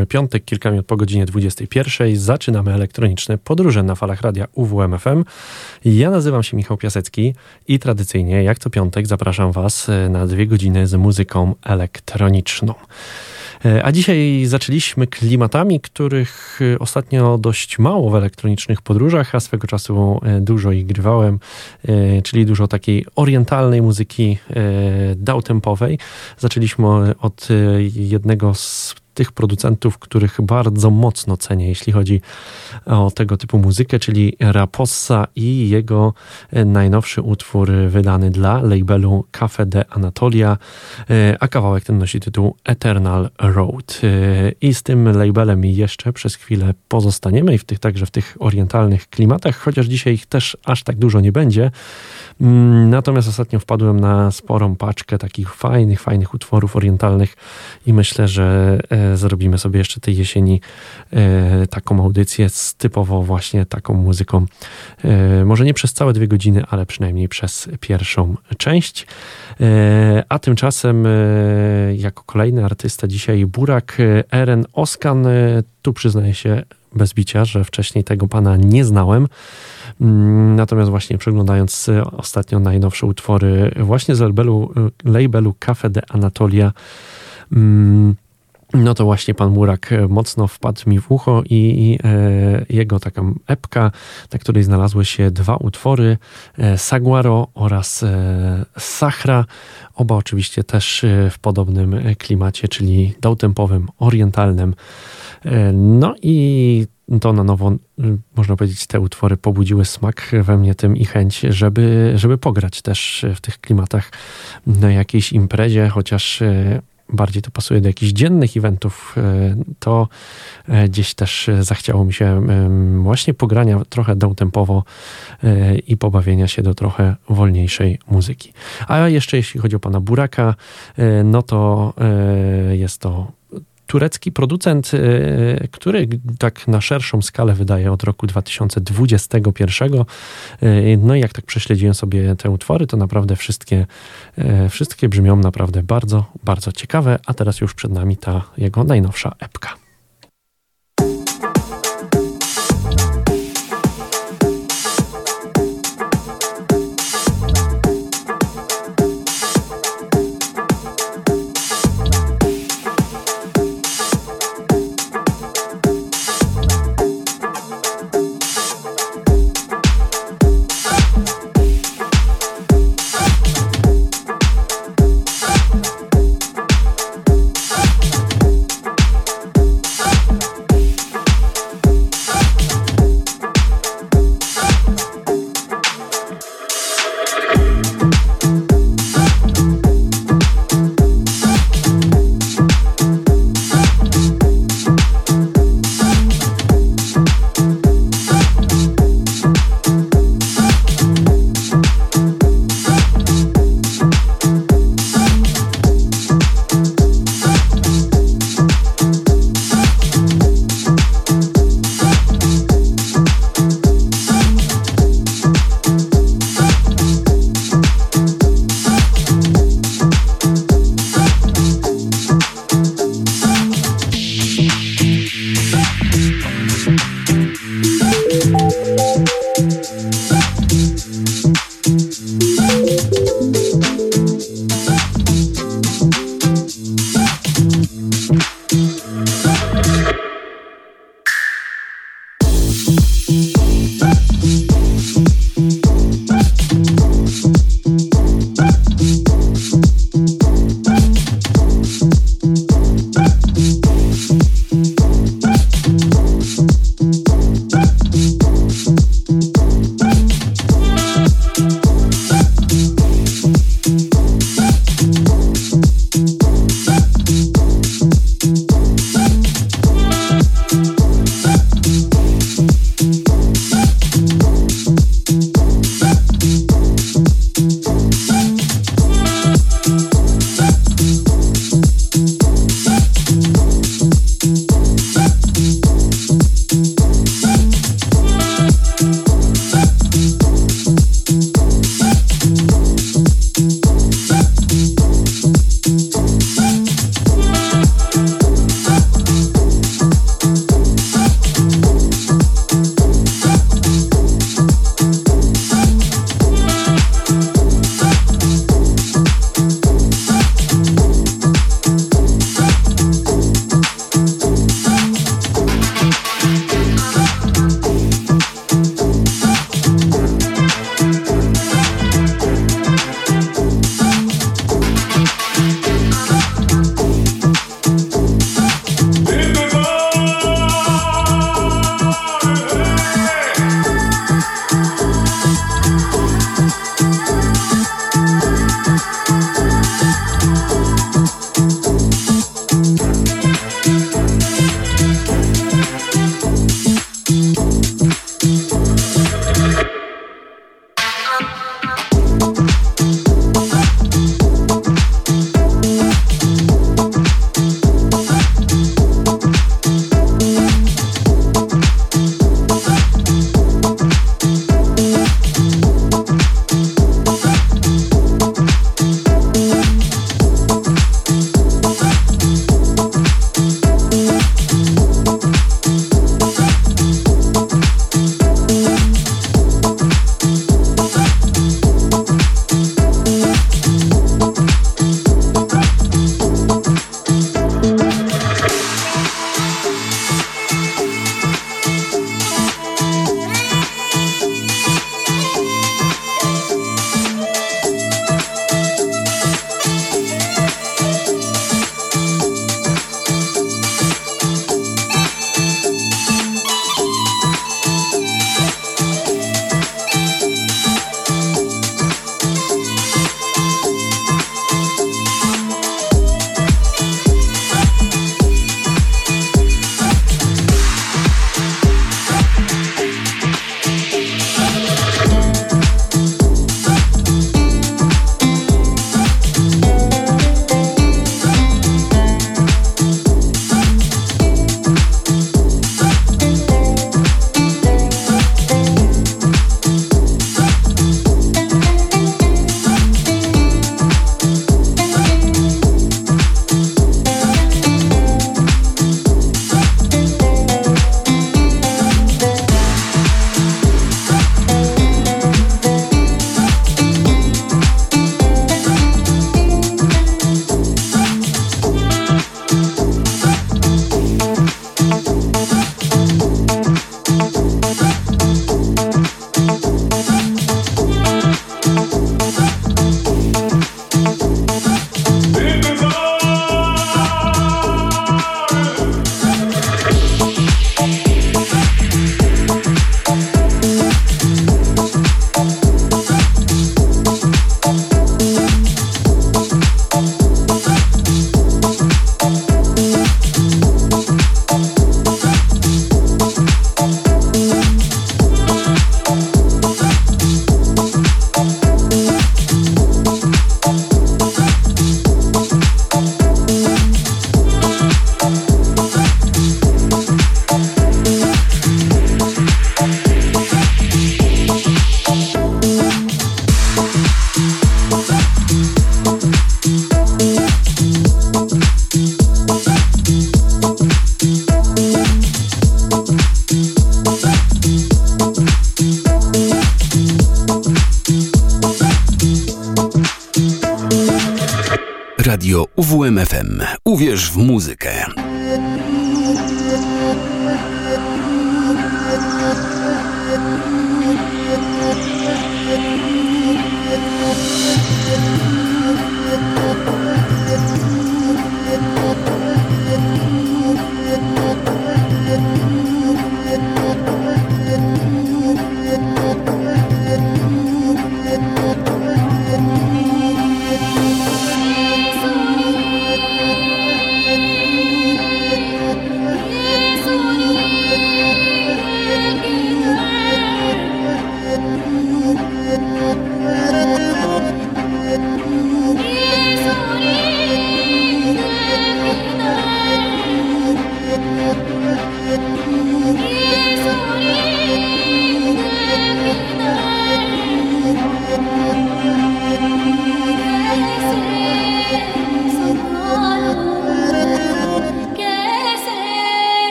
Mamy piątek, kilka minut po godzinie 21. Zaczynamy elektroniczne podróże na falach radia UWMFM. Ja nazywam się Michał Piasecki i tradycyjnie, jak co piątek, zapraszam Was e, na dwie godziny z muzyką elektroniczną. E, a dzisiaj zaczęliśmy klimatami, których e, ostatnio dość mało w elektronicznych podróżach, a swego czasu dużo ich grywałem, czyli dużo takiej orientalnej muzyki downtempowej. Zaczęliśmy od jednego z tych producentów, których bardzo mocno cenię, jeśli chodzi o tego typu muzykę, czyli Rapossa i jego najnowszy utwór wydany dla labelu Cafe de Anatolia, a kawałek ten nosi tytuł Eternal Road. I z tym labelem jeszcze przez chwilę pozostaniemy i w tych, także w tych orientalnych klimatach, chociaż dzisiaj ich też aż tak dużo nie będzie. Natomiast ostatnio wpadłem na sporą paczkę takich fajnych, fajnych utworów orientalnych i myślę, że e, zrobimy sobie jeszcze tej jesieni e, taką audycję z typowo właśnie taką muzyką. E, może nie przez całe dwie godziny, ale przynajmniej przez pierwszą część. A tymczasem jako kolejny artysta dzisiaj Burak Eren Oskan. Tu przyznaję się bez bicia, że wcześniej tego pana nie znałem. Mm, natomiast właśnie przeglądając e, ostatnio najnowsze utwory właśnie z labelu, e, labelu Cafe de Anatolia, mm, no to właśnie pan Murak e, mocno wpadł mi w ucho i jego taka epka, na której znalazły się dwa utwory, Saguaro oraz Sachra, oba oczywiście też w podobnym klimacie, czyli dołtempowym, orientalnym. No i to na nowo, y, można powiedzieć, te utwory pobudziły smak we mnie tym i chęć, żeby, żeby pograć też w tych klimatach na jakiejś imprezie, chociaż y, bardziej to pasuje do jakichś dziennych eventów, y, to gdzieś też zachciało mi się właśnie pogrania trochę downtempowo i pobawienia się do trochę wolniejszej muzyki. A jeszcze jeśli chodzi o pana Buraka, no to jest to turecki producent, y, który tak na szerszą skalę wydaje od roku 2021. Y, no i jak tak prześledziłem sobie te utwory, to naprawdę wszystkie, y, wszystkie brzmią naprawdę bardzo, bardzo ciekawe, a teraz już przed nami ta jego najnowsza epka.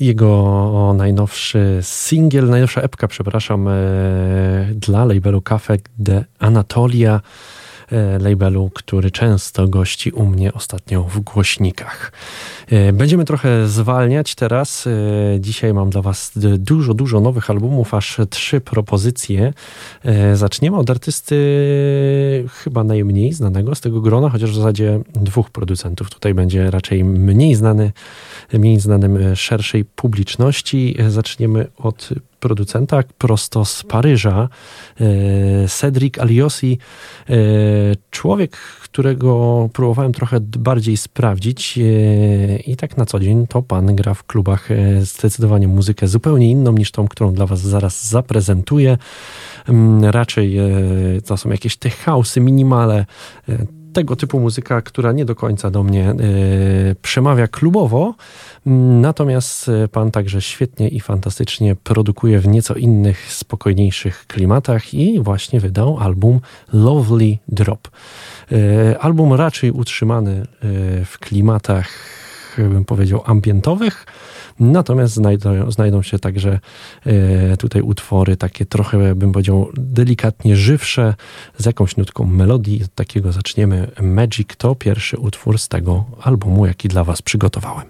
Jego najnowszy singiel, najnowsza epka, przepraszam, e, dla labelu Cafe de Anatolia. labelu, który często gości u mnie ostatnio w głośnikach. Będziemy trochę zwalniać teraz. Dzisiaj mam dla Was dużo, dużo nowych albumów, aż trzy propozycje. Zaczniemy od artysty chyba najmniej znanego z tego grona, chociaż w zasadzie dwóch producentów. Tutaj będzie raczej mniej znany, mniej znanym szerszej publiczności. Zaczniemy od producenta prosto z Paryża, e, Cedric Aliosi, e, człowiek, którego próbowałem trochę bardziej sprawdzić e, i tak na co dzień to pan gra w klubach zdecydowanie muzykę zupełnie inną niż tą, którą dla was zaraz zaprezentuję. Mm, raczej to są jakieś tech house'y, minimale, tego typu muzyka, która nie do końca do mnie przemawia klubowo, Natomiast e, pan także świetnie i fantastycznie produkuje w nieco innych, spokojniejszych klimatach i właśnie wydał album Lovely Drop. E, album raczej utrzymany e, w klimatach, bym powiedział, ambientowych. Natomiast znajdą, znajdą się także tutaj utwory takie trochę, bym powiedział, delikatnie żywsze, z jakąś nutką melodii. Od takiego zaczniemy. Magic to pierwszy utwór z tego albumu, jaki dla Was przygotowałem.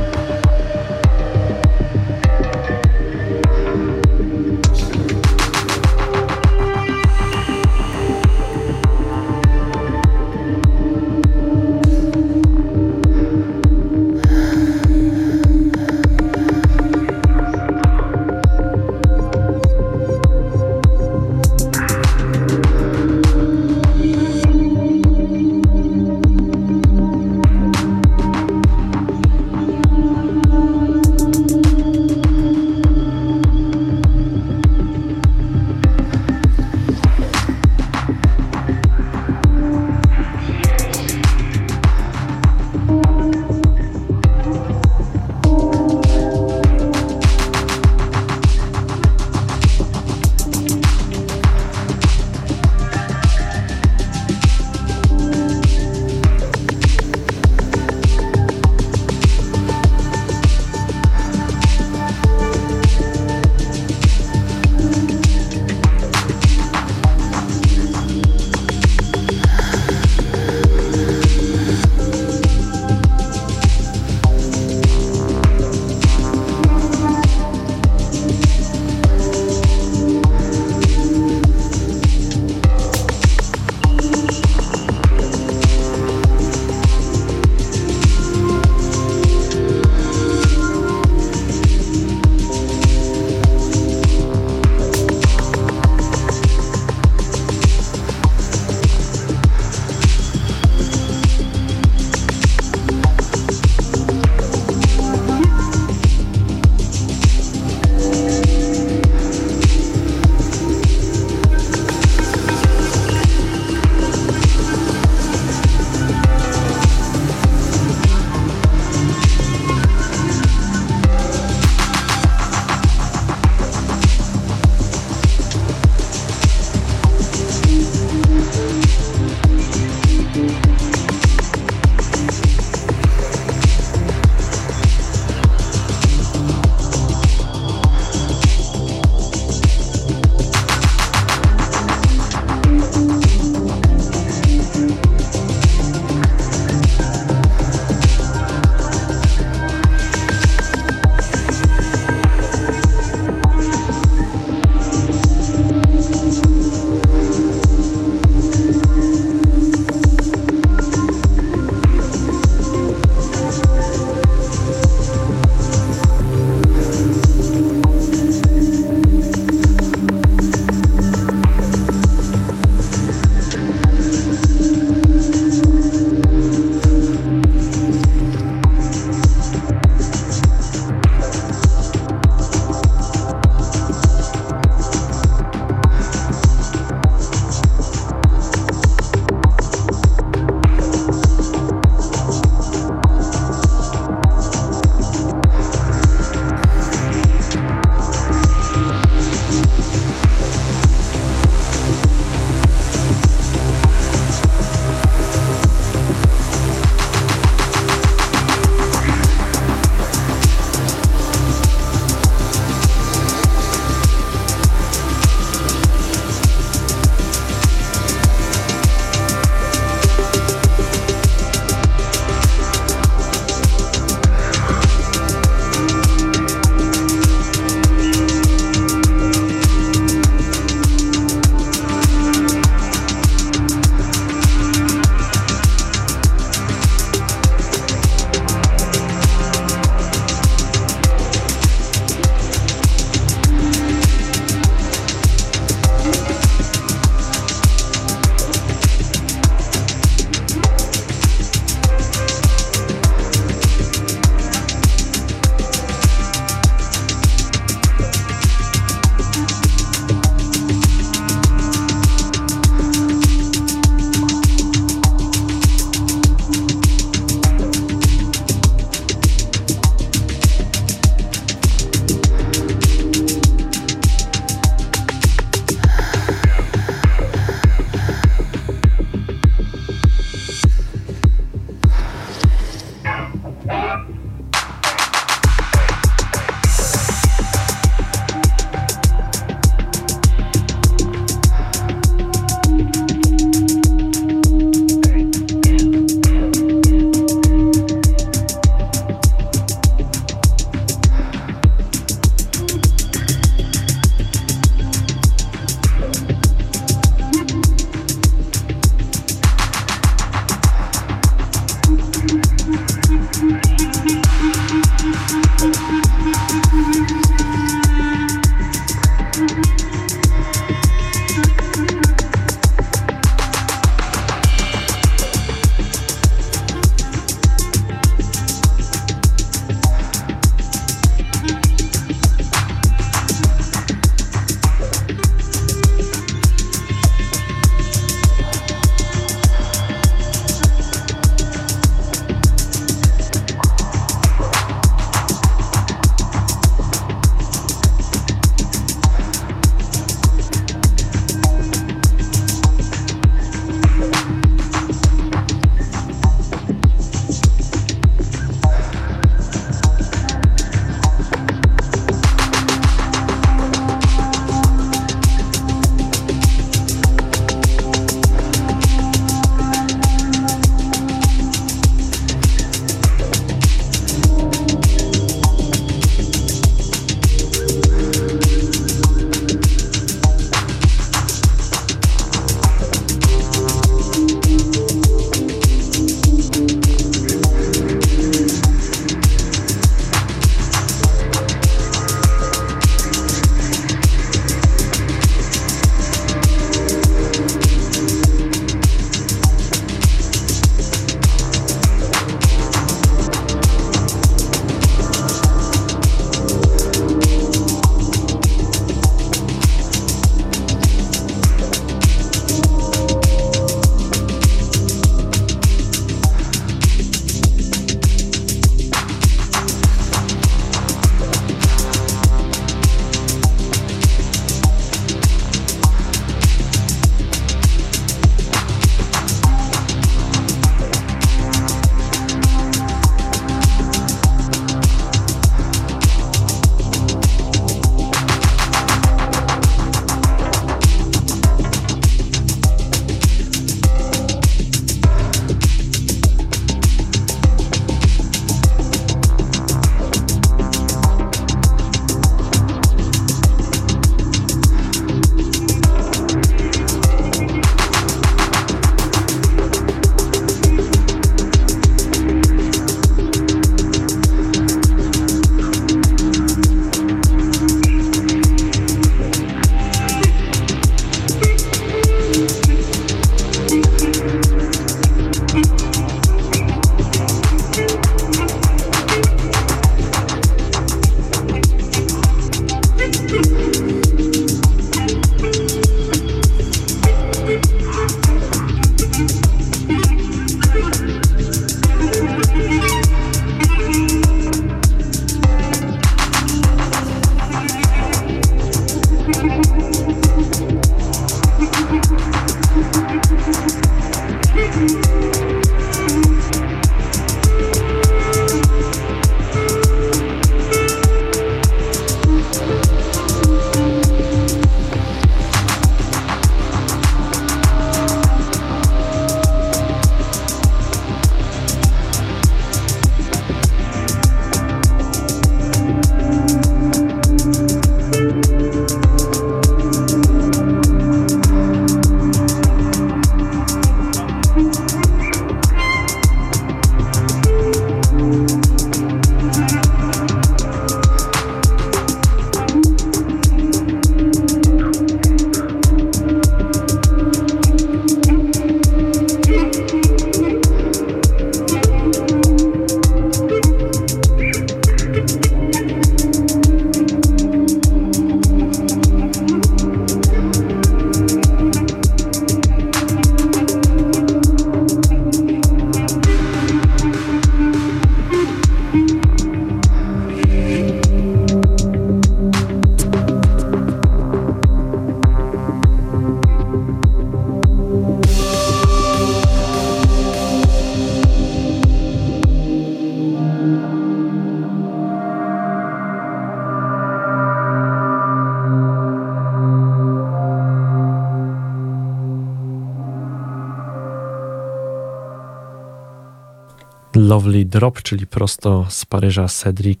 Lovely Drop, czyli prosto z Paryża Cedric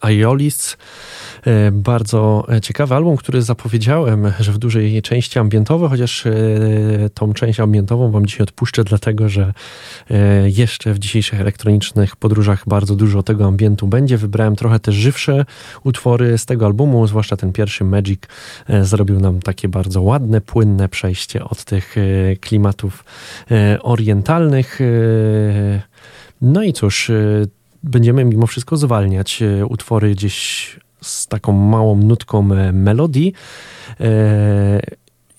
Aiolis. E, bardzo ciekawy album, który zapowiedziałem, że w dużej części ambientowy, chociaż e, tą część ambientową wam dzisiaj odpuszczę, dlatego że e, jeszcze w dzisiejszych elektronicznych podróżach bardzo dużo tego ambientu będzie. Wybrałem trochę też żywsze utwory z tego albumu, zwłaszcza ten pierwszy Magic zrobił nam takie bardzo ładne, płynne przejście od tych klimatów orientalnych no i cóż, y, będziemy mimo wszystko zwalniać y, utwory gdzieś z taką małą nutką e, melodii. E,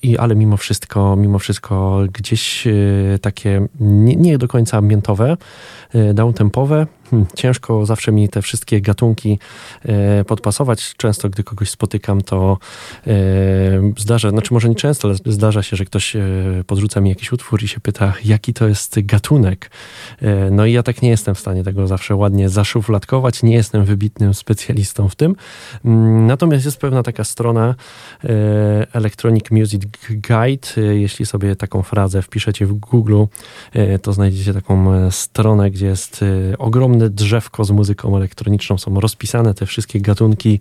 I, ale mimo wszystko, mimo wszystko gdzieś y, takie nie, nie do końca ambientowe, downtempowe, ciężko zawsze mi te wszystkie gatunki e, podpasować. Często, gdy kogoś spotykam, to e, zdarza, znaczy może nie często, ale zdarza się, że ktoś e, podrzuca mi jakiś utwór i się pyta, jaki to jest gatunek. No i ja tak nie jestem w stanie tego zawsze ładnie zaszufladkować. Nie jestem wybitnym specjalistą w tym. Mm, natomiast jest pewna taka strona Electronic Music Guide. Jeśli sobie taką frazę wpiszecie w Google, to znajdziecie taką stronę, gdzie jest ogromny ogromne drzewko z muzyką elektroniczną. Są rozpisane te wszystkie gatunki,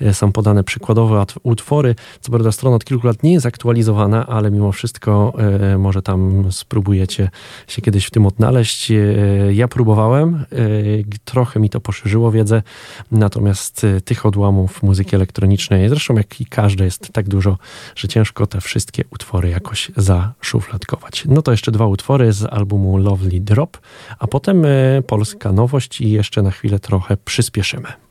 e, są podane przykładowe utwory. Co prawda strona od kilku lat nie jest aktualizowana, ale mimo wszystko e, może tam spróbujecie się kiedyś w tym odnaleźć. E, ja próbowałem, trochę mi to poszerzyło wiedzę, natomiast tych odłamów muzyki elektronicznej, zresztą jak i każde jest tak dużo, że ciężko te wszystkie utwory jakoś zaszufladkować. No to jeszcze dwa utwory z albumu Lovely Drop, a potem polska nowość nowość i jeszcze na chwilę trochę przyspieszymy.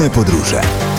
Elektroniczne podróże.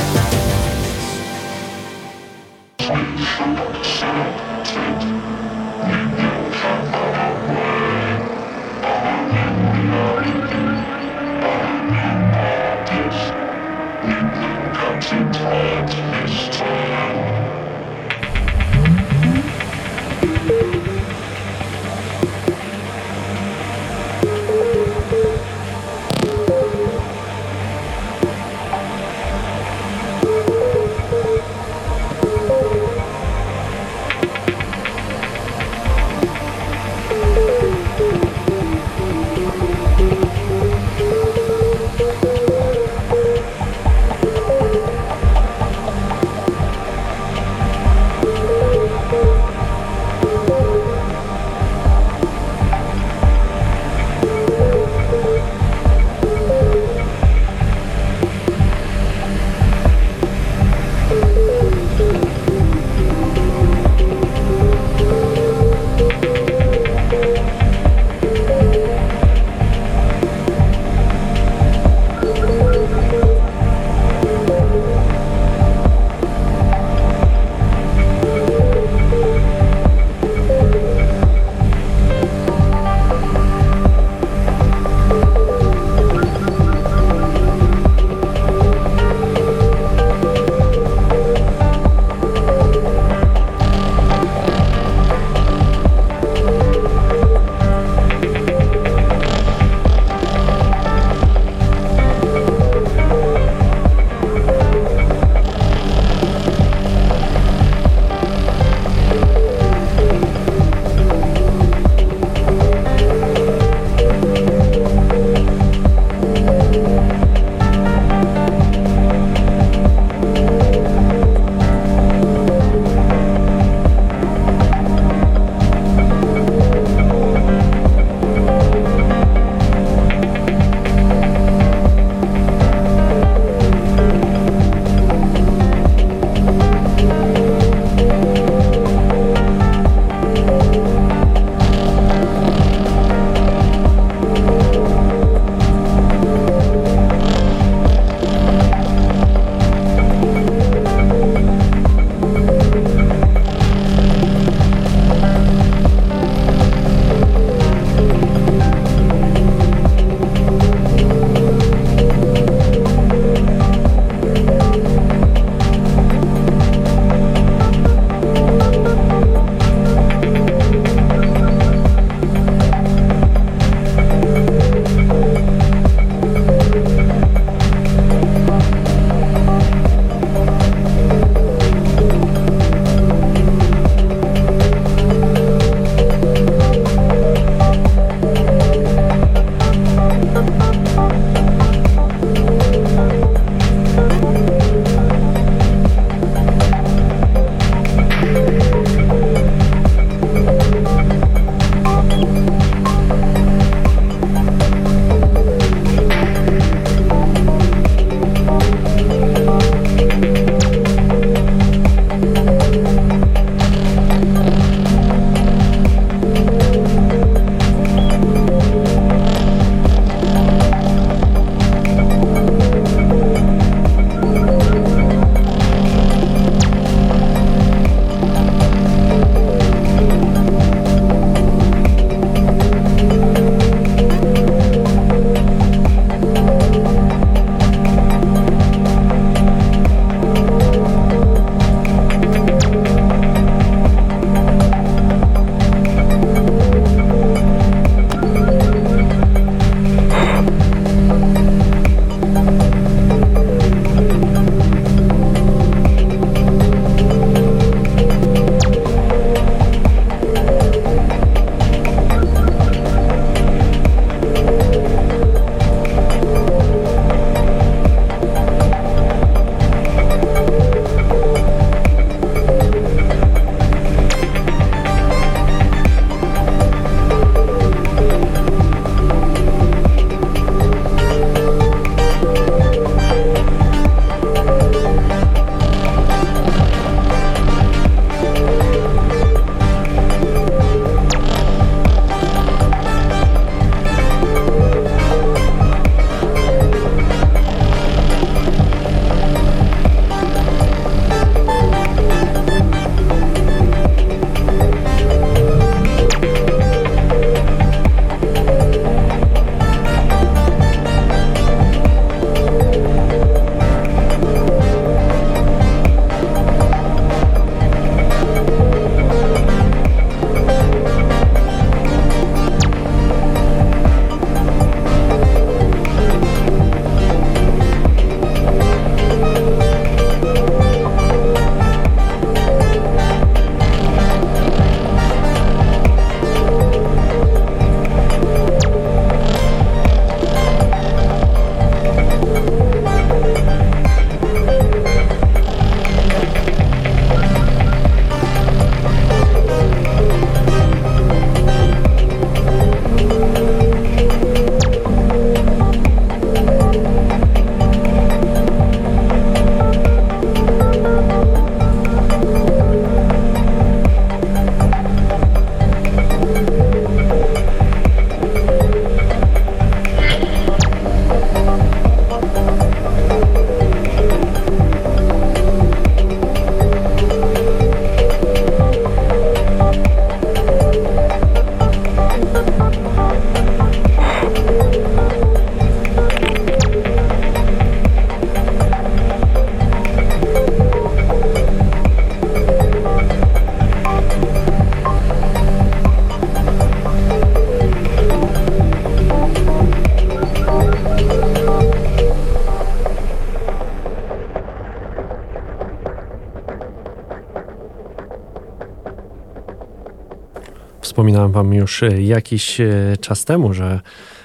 Wspominałem Wam już jakiś czas temu, że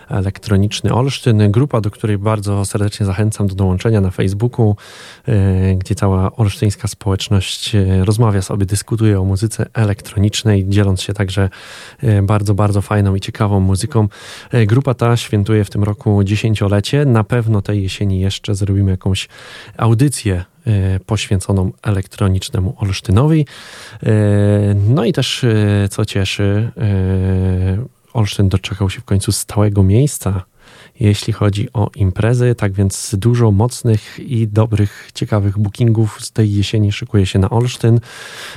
elektroniczny Olsztyn, grupa, do której bardzo serdecznie zachęcam do dołączenia na Facebooku, e, gdzie cała olsztyńska społeczność e, rozmawia sobie, dyskutuje o muzyce elektronicznej, dzieląc się także e, bardzo, bardzo fajną i ciekawą muzyką. Grupa ta świętuje w tym roku dziesięciolecie. Na pewno tej jesieni jeszcze zrobimy jakąś audycję poświęconą elektronicznemu Olsztynowi. No i też, co cieszy, Olsztyn doczekał się w końcu stałego miejsca, jeśli chodzi o imprezy. Tak więc dużo mocnych i dobrych, ciekawych bookingów z tej jesieni szykuje się na Olsztyn.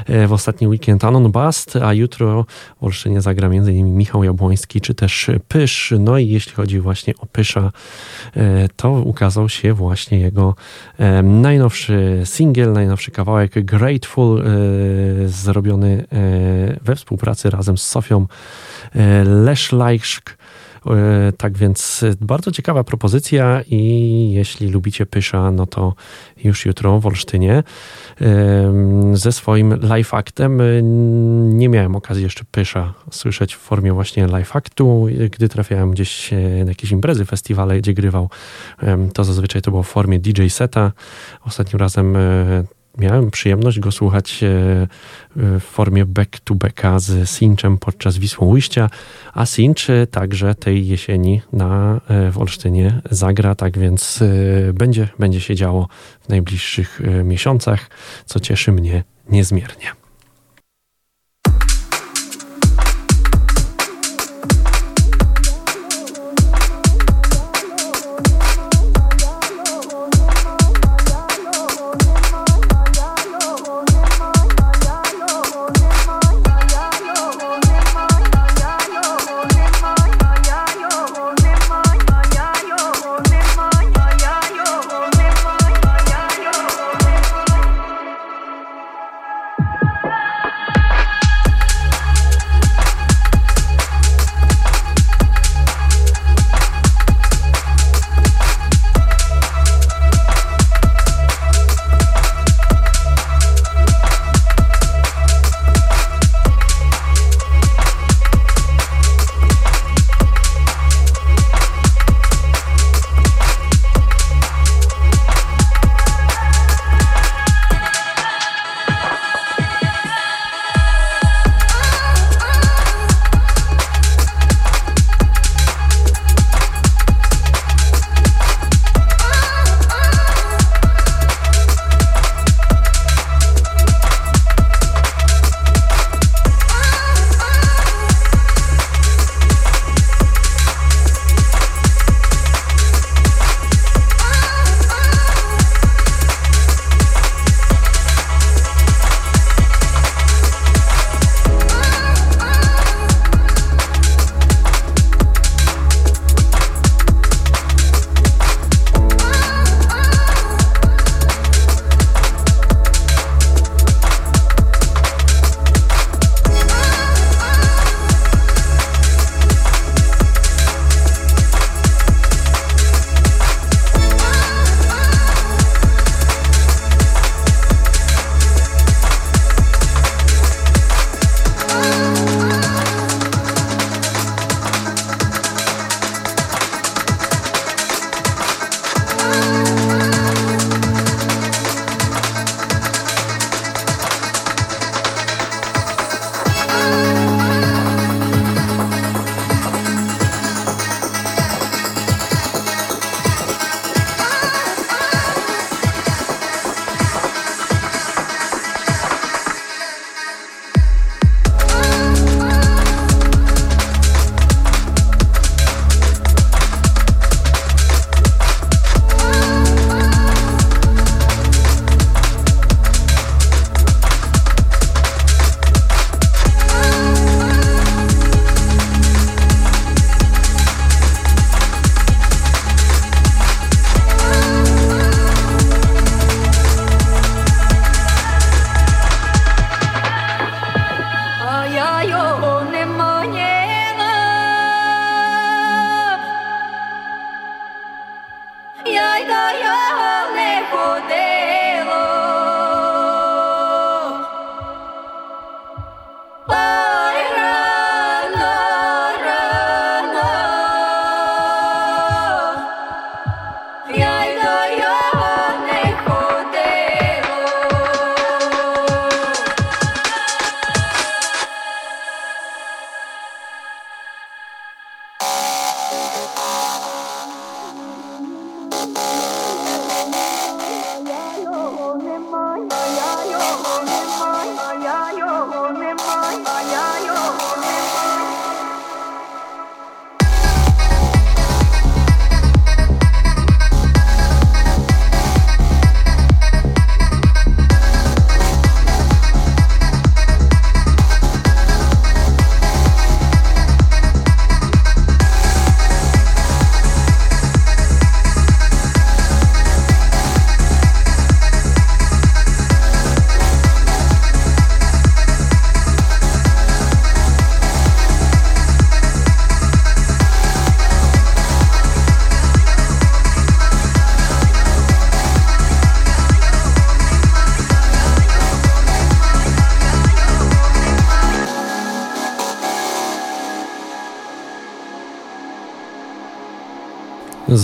E, w ostatni weekend Anon Bast, a jutro w Olsztynie zagra m.in. Michał Jabłoński czy też Pysz. No i jeśli chodzi właśnie o Pysza, e, to ukazał się właśnie jego e, najnowszy singiel, najnowszy kawałek Grateful, zrobiony we współpracy razem z Sofią Leszlajszk. E, tak więc bardzo ciekawa propozycja i jeśli lubicie Pysza, no to już jutro w Olsztynie ze swoim live actem. Nie miałem okazji jeszcze Pysza słyszeć w formie właśnie live actu. Gdy trafiałem gdzieś na jakieś imprezy, festiwale, gdzie grywał, to zazwyczaj to było w formie DJ seta. Ostatnim razem e, miałem przyjemność go słuchać e, w formie back-to-backa z Sinchem podczas Wisłą Ujścia, a Sinch także tej jesieni na, e, w Olsztynie zagra, tak więc e, będzie, będzie się działo w najbliższych miesiącach, co cieszy mnie niezmiernie.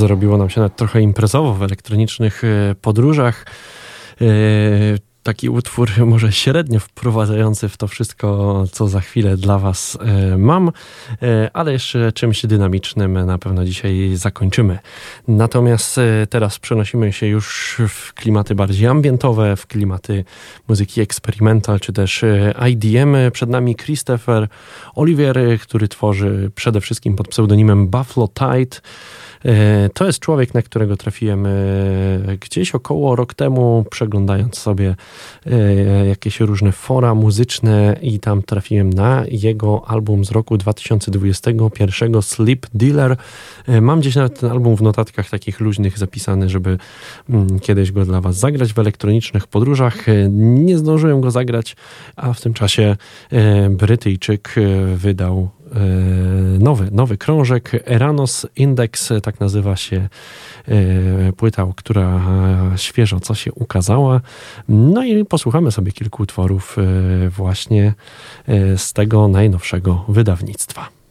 Zrobiło nam się nawet trochę imprezowo w elektronicznych e, podróżach. E, taki utwór może średnio wprowadzający w to wszystko, co za chwilę dla Was e, mam, ale jeszcze czymś dynamicznym na pewno dzisiaj zakończymy. Natomiast teraz przenosimy się już w klimaty bardziej ambientowe, w klimaty muzyki experimental, czy też IDM. Przed nami Christopher Oliver, który tworzy przede wszystkim pod pseudonimem Buffalo Tide. E, to jest człowiek, na którego trafiłem e, gdzieś około rok temu, przeglądając sobie e, jakieś różne fora muzyczne i tam trafiłem na jego album z roku 2021 Sleep Dealer. Mam gdzieś nawet ten album w notatkach takich luźnych zapisany, żeby mm, kiedyś go dla Was zagrać w elektronicznych podróżach. Nie zdążyłem go zagrać, a w tym czasie Brytyjczyk wydał nowy, nowy krążek. Eranos Index, tak nazywa się e, płyta, która świeżo co się ukazała. No i posłuchamy sobie kilku utworów e, właśnie z tego najnowszego wydawnictwa.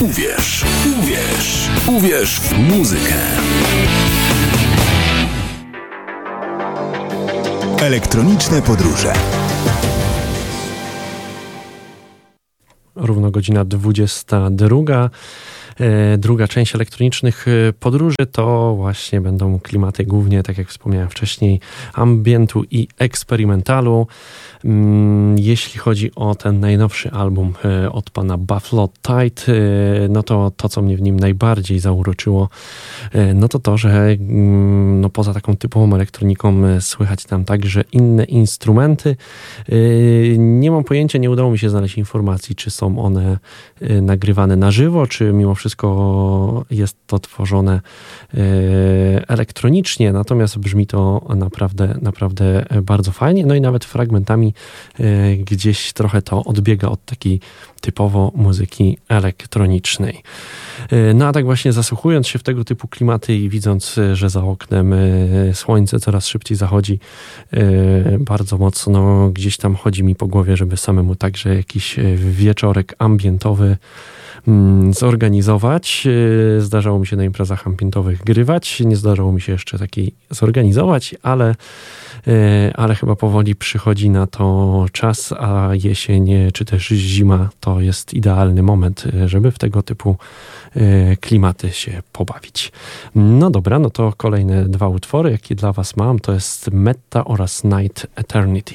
Uwierz, uwierz, uwierz w muzykę. Elektroniczne podróże. Równo godzina 22. E, druga część elektronicznych e, podróży to właśnie będą klimaty głównie, tak jak wspomniałem wcześniej, ambientu i eksperymentalu. Mm, jeśli chodzi o ten najnowszy album e, od pana Buffalo Tide, no to to, co mnie w nim najbardziej zauroczyło, no to to, że mm, no poza taką typową elektroniką słychać tam także inne instrumenty. Nie mam pojęcia, nie udało mi się znaleźć informacji, czy są one nagrywane na żywo, czy mimo wszystko jest to tworzone e, elektronicznie, natomiast brzmi to naprawdę, naprawdę bardzo fajnie. No i nawet fragmentami e, gdzieś trochę to odbiega od takiej typowo muzyki elektronicznej. E, no a tak właśnie zasłuchując się w tego typu klimaty i widząc, że za oknem słońce coraz szybciej zachodzi, bardzo mocno gdzieś tam chodzi mi po głowie, żeby samemu także jakiś wieczorek ambientowy zorganizować. E, zdarzało mi się na imprezach ambientowych grywać. Nie zdarzało mi się jeszcze takiej zorganizować, ale, e, ale chyba powoli przychodzi na to czas, a jesień czy też zima to jest idealny moment, e, żeby w tego typu klimaty się pobawić. No dobra, no to kolejne dwa utwory, jakie dla Was mam, to jest Meta oraz Night Eternity.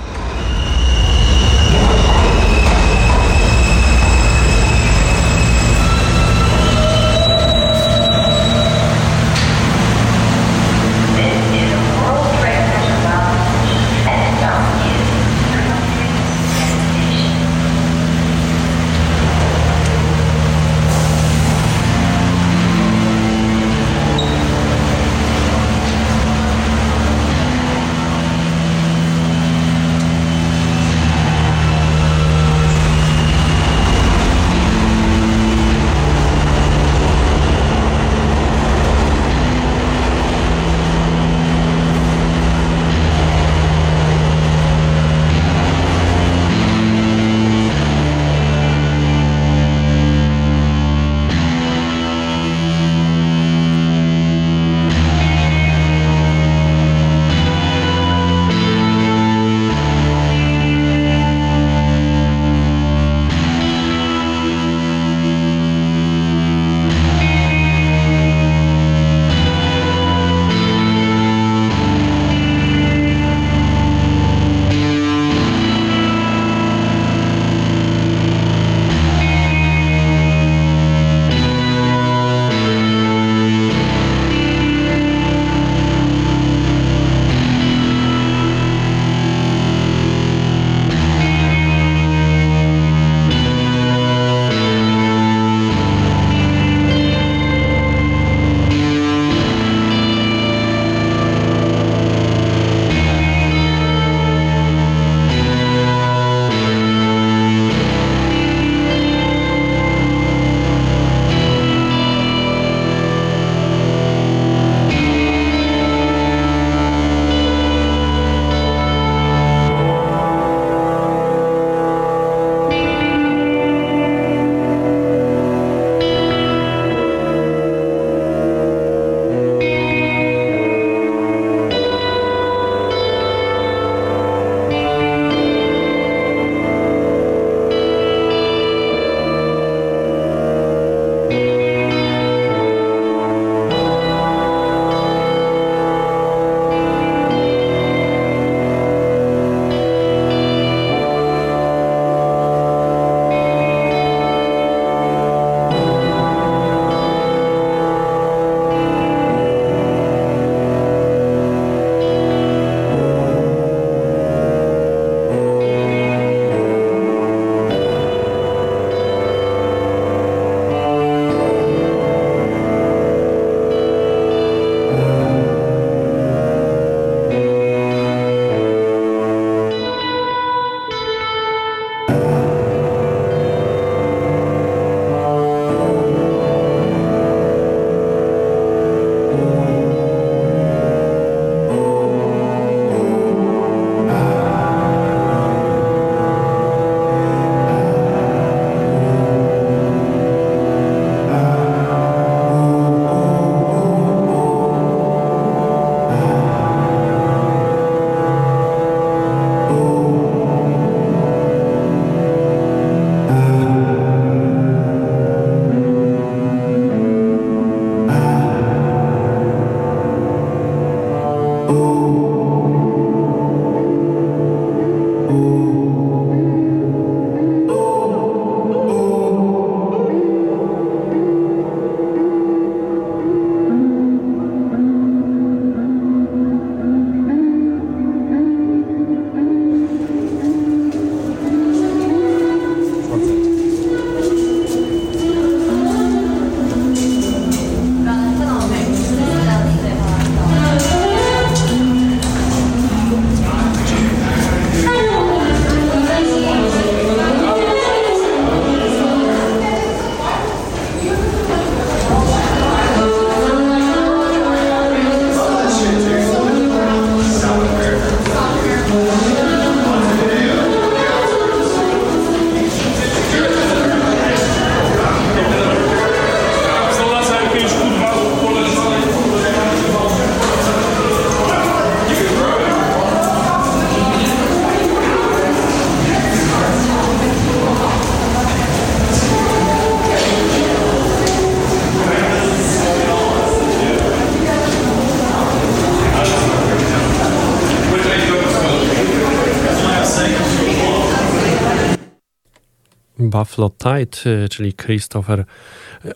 Buffalo Tide, czyli Christopher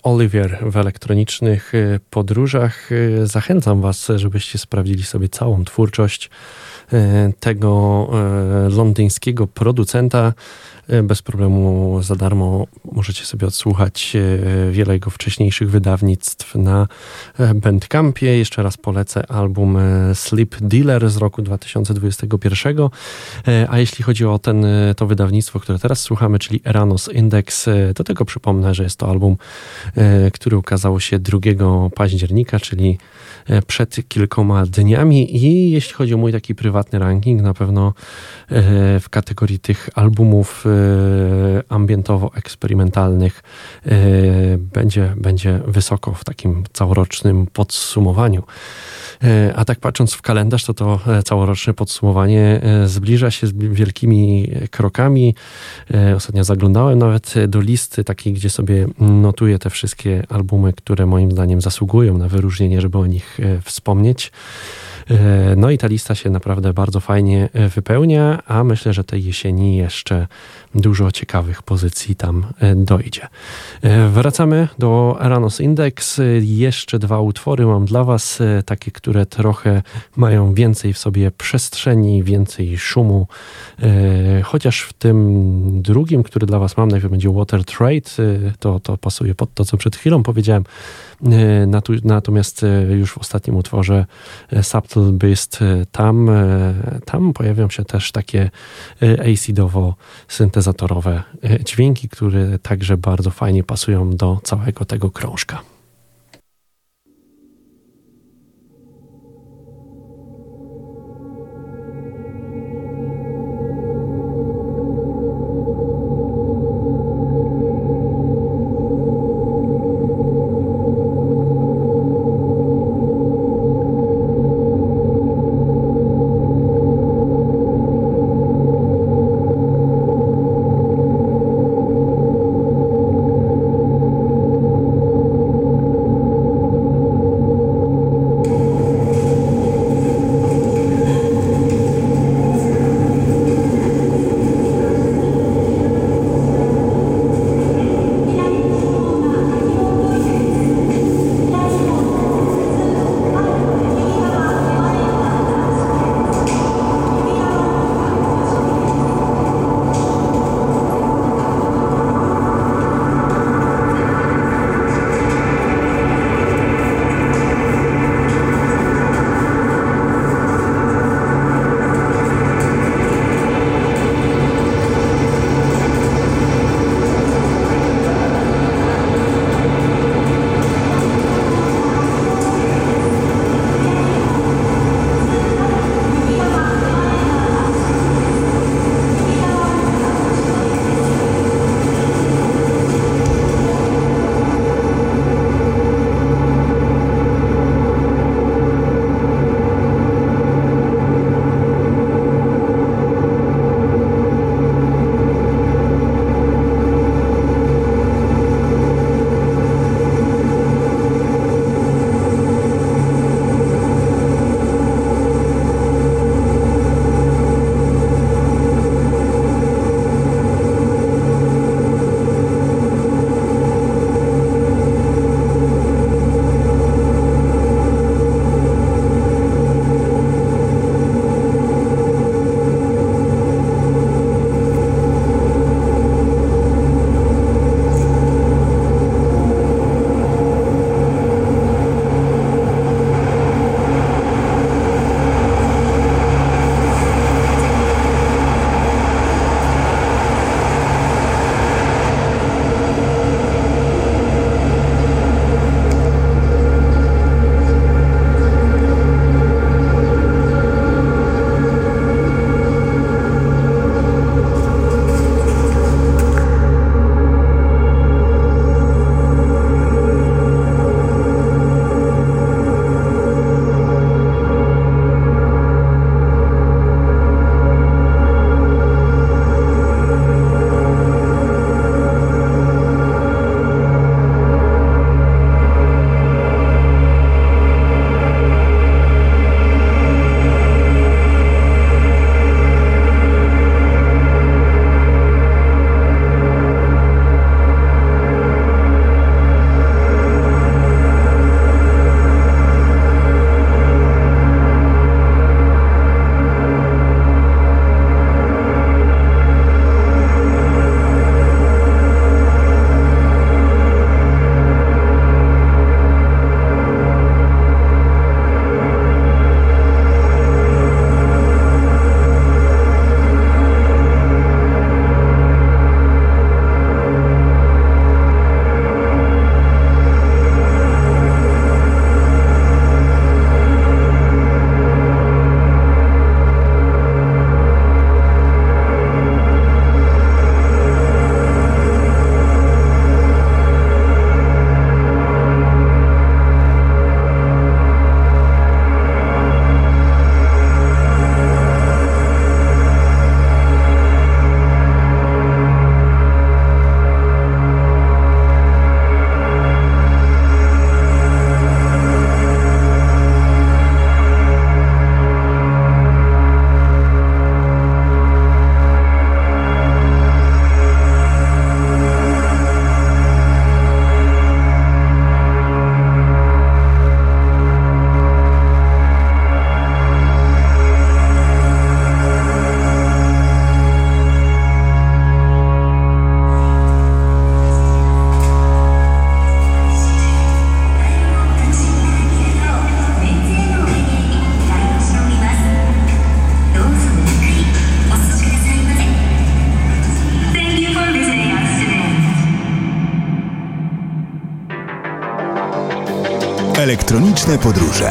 Oliver w elektronicznych podróżach. Zachęcam Was, żebyście sprawdzili sobie całą twórczość tego londyńskiego producenta. E, bez problemu za darmo możecie sobie odsłuchać e, wiele jego wcześniejszych wydawnictw na e, Bandcampie. Jeszcze raz polecę album Sleep Dealer z roku 2021. A jeśli chodzi o ten, to wydawnictwo, które teraz słuchamy, czyli Eranos Index, do tego przypomnę, że jest to album, który ukazał się 2 października, czyli przed kilkoma dniami i jeśli chodzi o mój taki prywatny ranking, na pewno w kategorii tych albumów E, ambientowo-eksperymentalnych e, będzie, będzie wysoko w takim całorocznym podsumowaniu. E, a tak patrząc w kalendarz, to to całoroczne podsumowanie zbliża się z wielkimi krokami. Ostatnio zaglądałem nawet do listy takiej, gdzie sobie notuję te wszystkie albumy, które moim zdaniem zasługują na wyróżnienie, żeby o nich wspomnieć. E, no i ta lista się naprawdę bardzo fajnie e, wypełnia, a myślę, że tej jesieni jeszcze dużo ciekawych pozycji tam e, dojdzie. Wracamy do Eranos Index. Jeszcze dwa utwory mam dla Was, takie, które trochę mają więcej w sobie przestrzeni, więcej szumu. Chociaż w tym drugim, który dla Was mam, najpierw będzie Water Trade, to, to pasuje pod to, co przed chwilą powiedziałem. Natomiast już w ostatnim utworze Subtle Beast, tam, tam pojawią się też takie acidowo-syntezatorowe dźwięki, które także bardzo fajnie pasują do całego tego krążka. Elektroniczne podróże.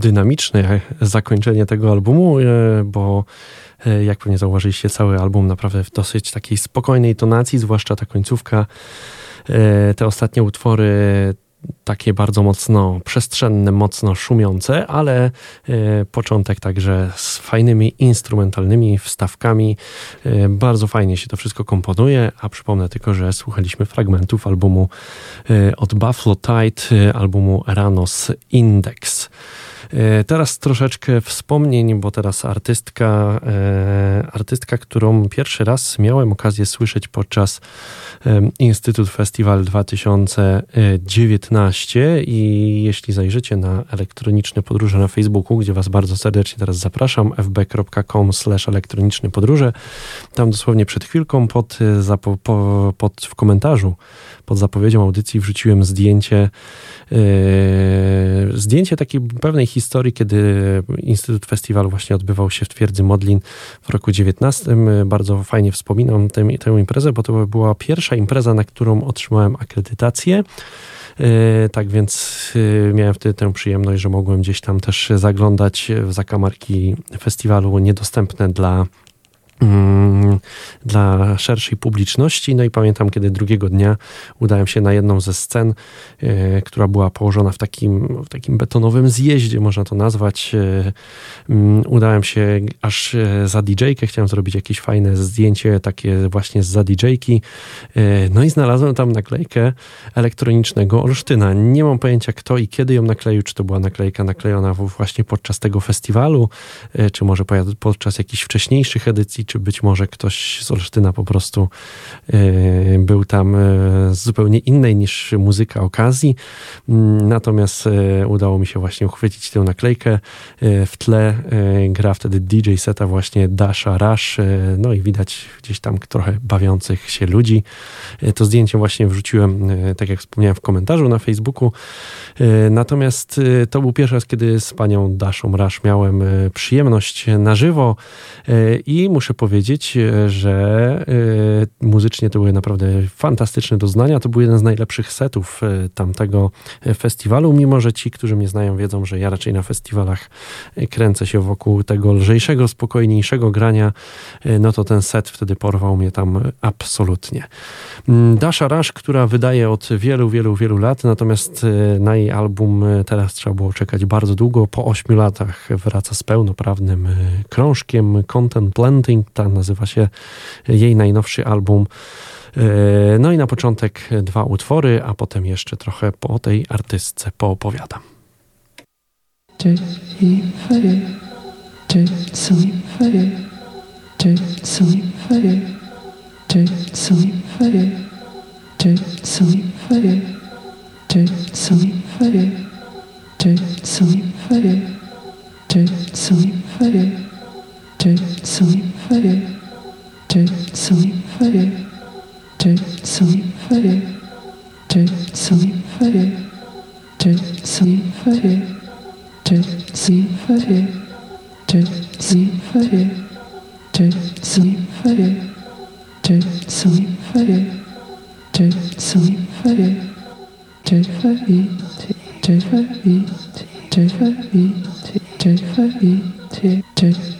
Dynamiczne zakończenie tego albumu, bo jak pewnie zauważyliście, cały album naprawdę w dosyć takiej spokojnej tonacji, zwłaszcza ta końcówka. Te ostatnie utwory takie bardzo mocno przestrzenne, mocno szumiące, ale e, początek także z fajnymi instrumentalnymi wstawkami. E, bardzo fajnie się to wszystko komponuje, a przypomnę tylko, że słuchaliśmy fragmentów albumu e, od Buffalo Tide, albumu Ranos Index. E, teraz troszeczkę wspomnień, bo teraz artystka, e, artystka, którą pierwszy raz miałem okazję słyszeć podczas Instytut Festiwal 2019 i jeśli zajrzycie na elektroniczne podróże na Facebooku, gdzie Was bardzo serdecznie teraz zapraszam, fb.com elektroniczne podróże, tam dosłownie przed chwilką pod, e, pod, w komentarzu pod zapowiedzią audycji wrzuciłem zdjęcie, zdjęcie takiej pewnej historii, kiedy Instytut Festiwalu właśnie odbywał się w twierdzy Modlin w roku 19. Bardzo fajnie wspominam tę, tę imprezę, bo to była pierwsza impreza, na którą otrzymałem akredytację. Yy, tak więc yy, miałem wtedy tę przyjemność, że mogłem gdzieś tam też zaglądać w zakamarki festiwalu niedostępne dla dla szerszej publiczności. No i pamiętam, kiedy drugiego dnia udałem się na jedną ze scen, e, która była położona w takim, w takim betonowym zjeździe, można to nazwać. E, mm, udałem się aż e, za DJ-kę, chciałem zrobić jakieś fajne zdjęcie, takie właśnie za DJ-ki. No i znalazłem tam naklejkę elektronicznego Olsztyna. Nie mam pojęcia kto i kiedy ją nakleił, czy to była naklejka naklejona właśnie podczas tego festiwalu, czy może podczas jakichś wcześniejszych edycji, czy być może ktoś z Olsztyna po prostu e, był tam e, z zupełnie innej niż muzyka okazji. Mm, natomiast e, udało mi się właśnie uchwycić tę naklejkę. W tle gra wtedy DJ seta właśnie Dasha Rush, no i widać gdzieś tam trochę bawiących się ludzi. To zdjęcie właśnie wrzuciłem, tak jak wspomniałem, w komentarzu na Facebooku. Natomiast to był pierwszy raz, kiedy z panią Daszą Rush miałem przyjemność na żywo i muszę powiedzieć, e, że e, muzycznie to były naprawdę fantastyczne doznania. To był jeden z najlepszych setów e, tamtego festiwalu, mimo że ci, którzy mnie znają, wiedzą, że ja raczej na festiwalach kręcę się wokół tego lżejszego, spokojniejszego grania, no to ten set wtedy porwał mnie tam absolutnie. Mm, Dasha Rush, która wydaje od wielu, wielu, wielu lat, natomiast na jej album teraz trzeba było czekać bardzo długo. Po ośmiu latach wraca z pełnoprawnym krążkiem Content Planting, tak nazywa się jej najnowszy album. E, no i na początek dwa utwory, a potem jeszcze trochę po tej artystce poopowiadam. Two, three, deux cent deux deux cent deux deux cent deux deux cent deux deux cent deux deux cent deux deux cent deux deux cent deux deux cent deux deux cent deux deux deux deux deux deux deux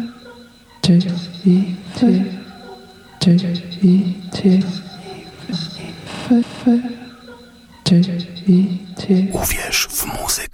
Uwierz w muzykę.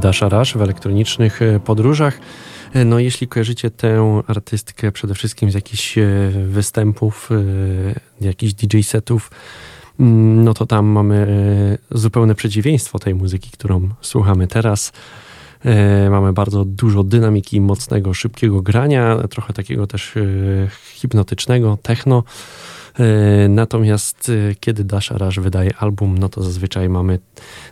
Dasha Rush w elektronicznych e, podróżach. E, no, jeśli kojarzycie tę artystkę przede wszystkim z jakichś e, występów, jakichś DJ setów, mm, no to tam mamy zupełne przeciwieństwo tej muzyki, którą słuchamy teraz. Mamy bardzo dużo dynamiki, mocnego, szybkiego grania, trochę takiego też hipnotycznego, techno. E, natomiast e, kiedy Dasha Rush wydaje album, no to zazwyczaj mamy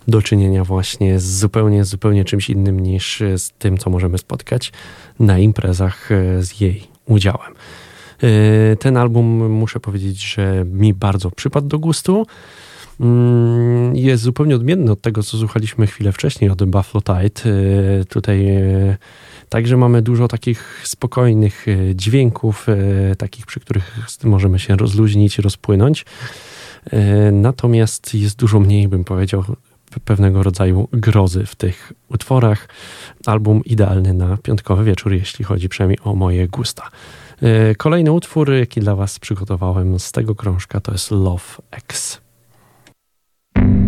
do czynienia właśnie z zupełnie, zupełnie czymś innym niż z tym, co możemy spotkać na imprezach e, z jej udziałem. Ten album, muszę powiedzieć, że mi bardzo przypadł do gustu. Mm, jest zupełnie odmienny od tego, co słuchaliśmy chwilę wcześniej od Buffalo Tide. Tutaj Także mamy dużo takich spokojnych e, dźwięków, takich, przy których możemy się rozluźnić, rozpłynąć. Natomiast jest dużo mniej, bym powiedział, pewnego rodzaju grozy w tych utworach. Album idealny na piątkowy wieczór, jeśli chodzi przynajmniej o moje gusta. Kolejny utwór, jaki dla Was przygotowałem z tego krążka, to jest Love X. thank you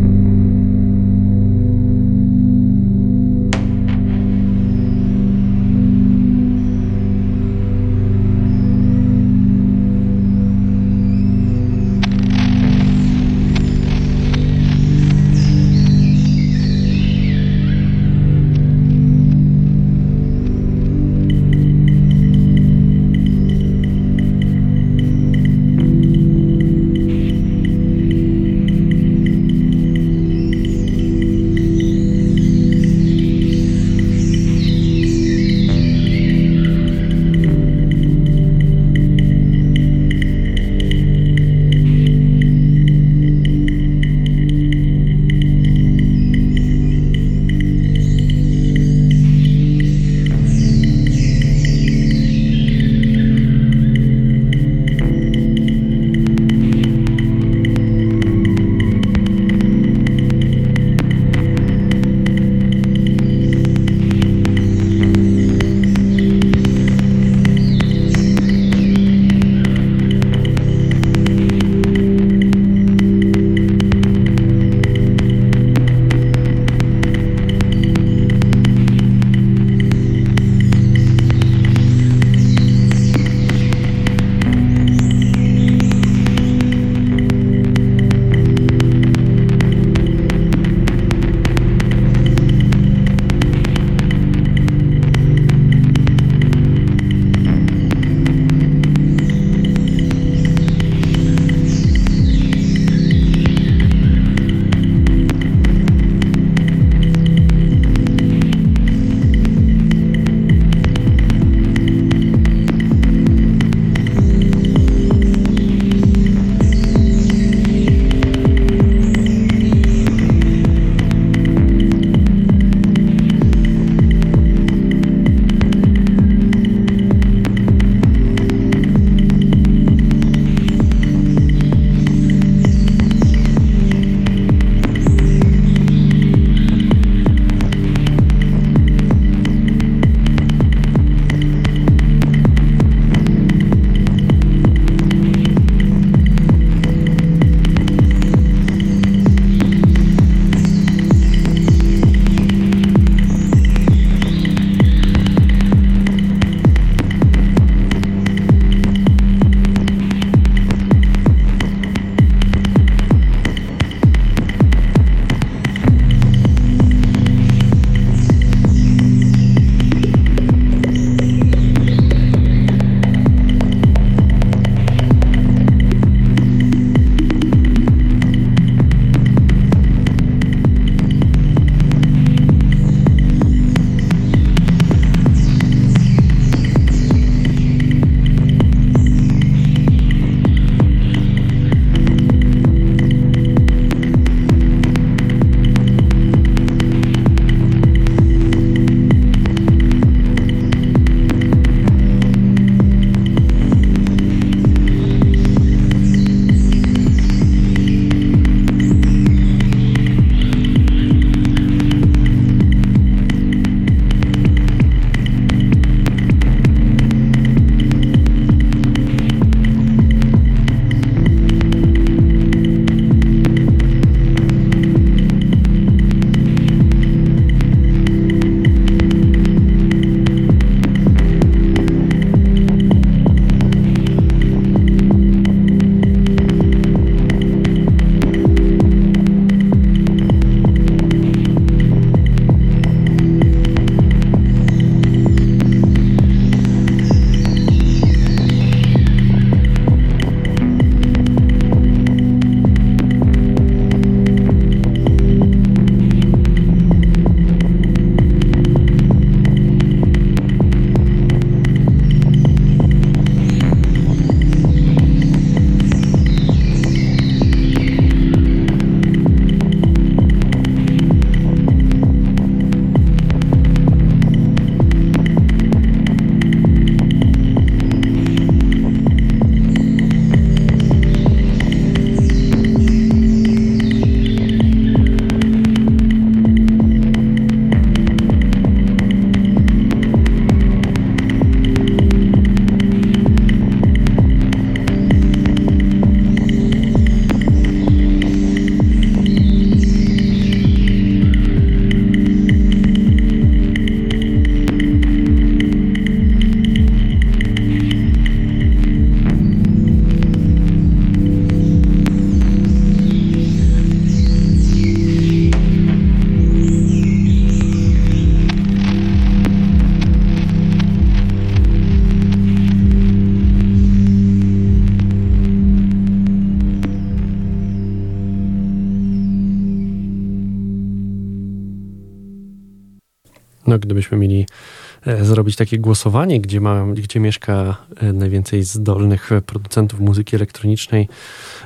takie głosowanie, gdzie, ma, gdzie mieszka e, najwięcej zdolnych producentów muzyki elektronicznej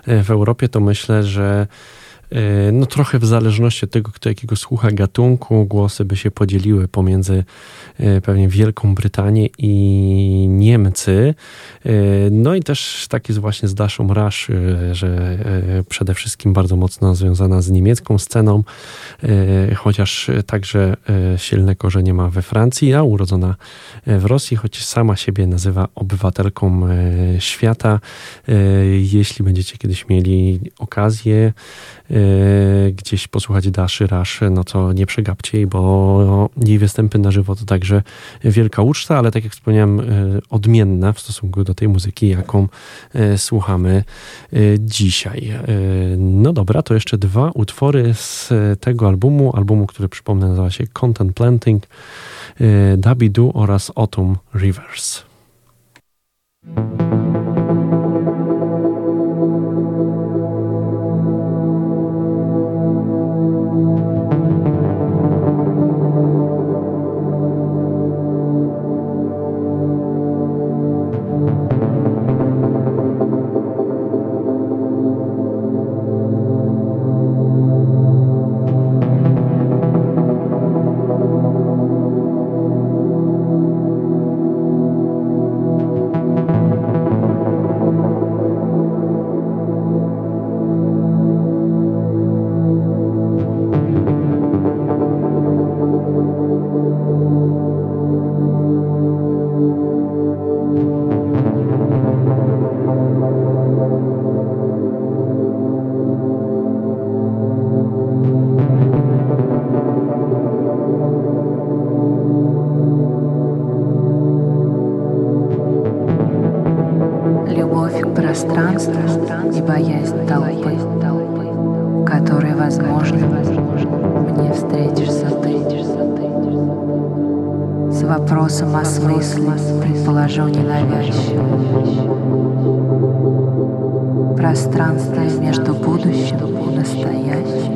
w Europie, to myślę, że E, no trochę w zależności od tego, kto jakiego słucha gatunku, głosy by się podzieliły pomiędzy e, pewnie Wielką Brytanię i Niemcy. E, no i też tak jest właśnie z Daszą Rush, że przede wszystkim bardzo mocno związana z niemiecką sceną, chociaż także silne korzenie ma we Francji, a urodzona w Rosji, choć sama siebie nazywa obywatelką świata. Jeśli będziecie kiedyś mieli okazję, E, gdzieś posłuchać Daszy Rasz, no to nie przegapcie jej, bo jej występy na żywo to także wielka uczta, ale tak jak wspomniałem, e, odmienna w stosunku do tej muzyki, jaką e, słuchamy dzisiaj. No dobra, to jeszcze dwa utwory z tego albumu, albumu, który przypomnę nazywa się Content Planting, Dabidu oraz Autumn Rivers. пространство и боязнь толпы, которой, возможно, мне встретишься ты. С вопросом о смысле предположу ненавязчиво. Пространство между будущим и настоящим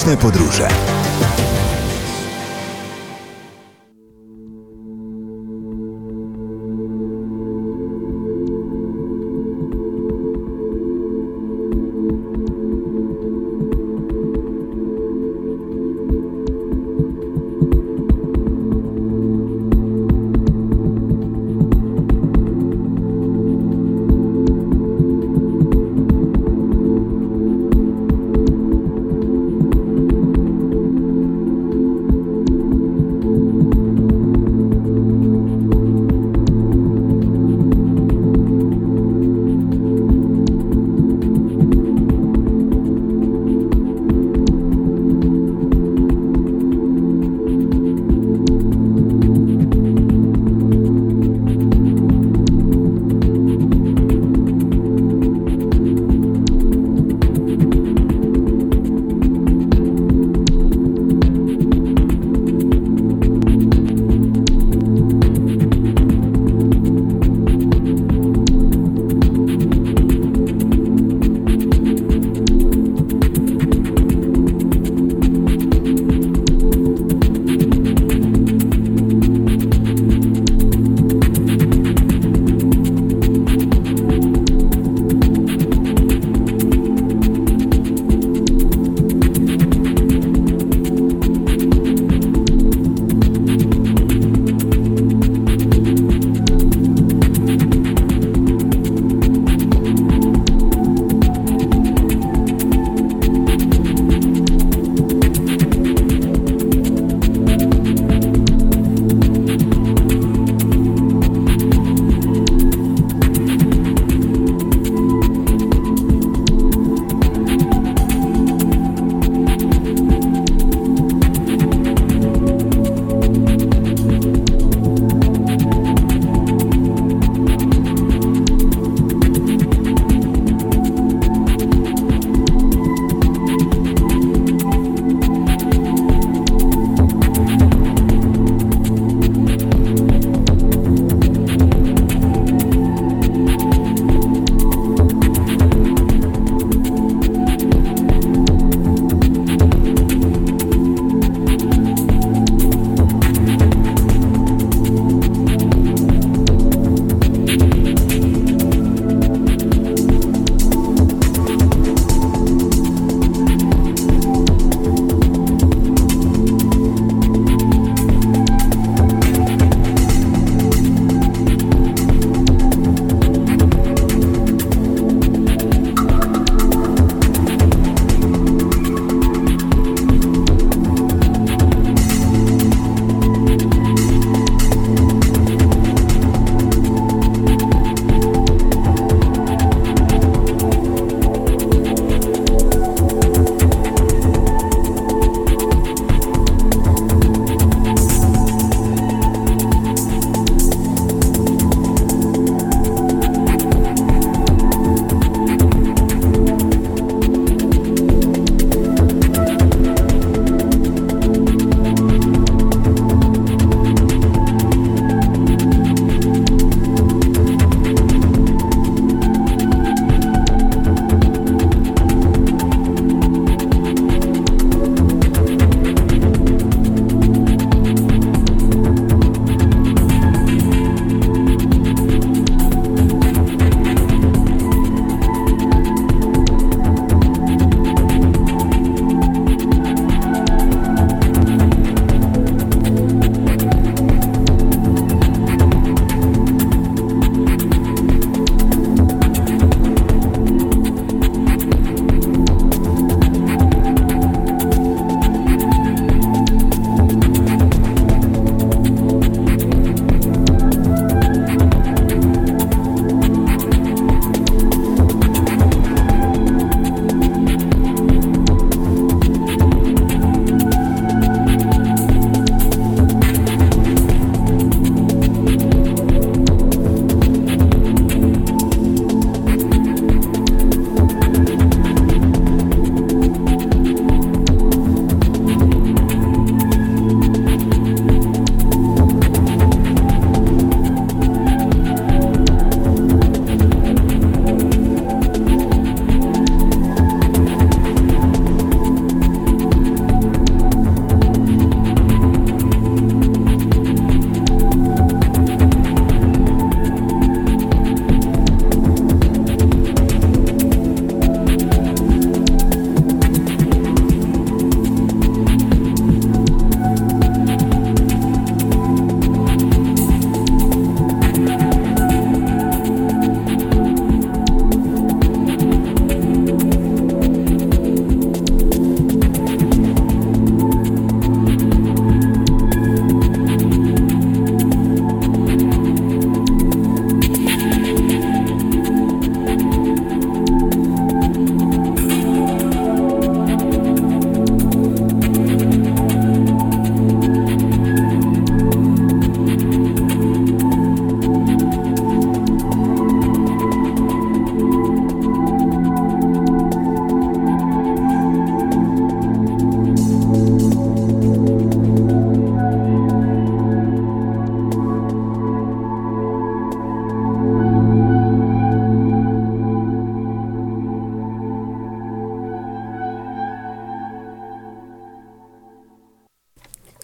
Elektroniczne podróże.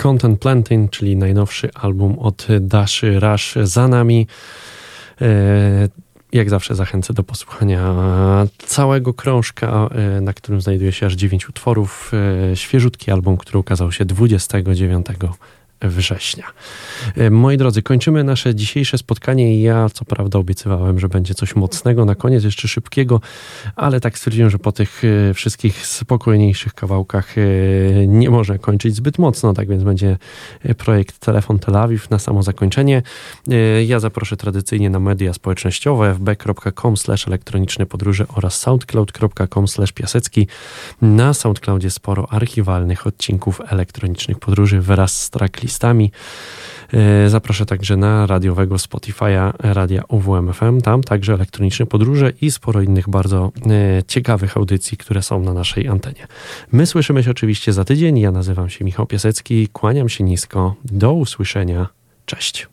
Content Planting, czyli najnowszy album od Daszy Rush za nami. E, jak zawsze zachęcę do posłuchania całego krążka, e, na którym znajduje się aż 9 utworów. E, świeżutki album, który ukazał się 29 września. E, moi drodzy, kończymy nasze dzisiejsze spotkanie. Ja co prawda obiecywałem, że będzie coś mocnego na koniec, jeszcze szybkiego, ale tak stwierdziłem, że po tych e, wszystkich spokojniejszych kawałkach e, nie można kończyć zbyt mocno, tak więc będzie projekt Telefon Tel Awiw na samo zakończenie. Ja zaproszę tradycyjnie na media społecznościowe fb.com slash elektroniczne podróże oraz soundcloud.com slash piasecki. Na SoundCloudzie sporo archiwalnych odcinków elektronicznych podróży wraz z tracklistem E, zaproszę także na radiowego Spotify'a Radia UWMFM, tam także elektroniczne podróże i sporo innych bardzo e, ciekawych audycji, które są na naszej antenie. My słyszymy się oczywiście za tydzień. Ja nazywam się Michał Piasecki, kłaniam się nisko. Do usłyszenia. Cześć.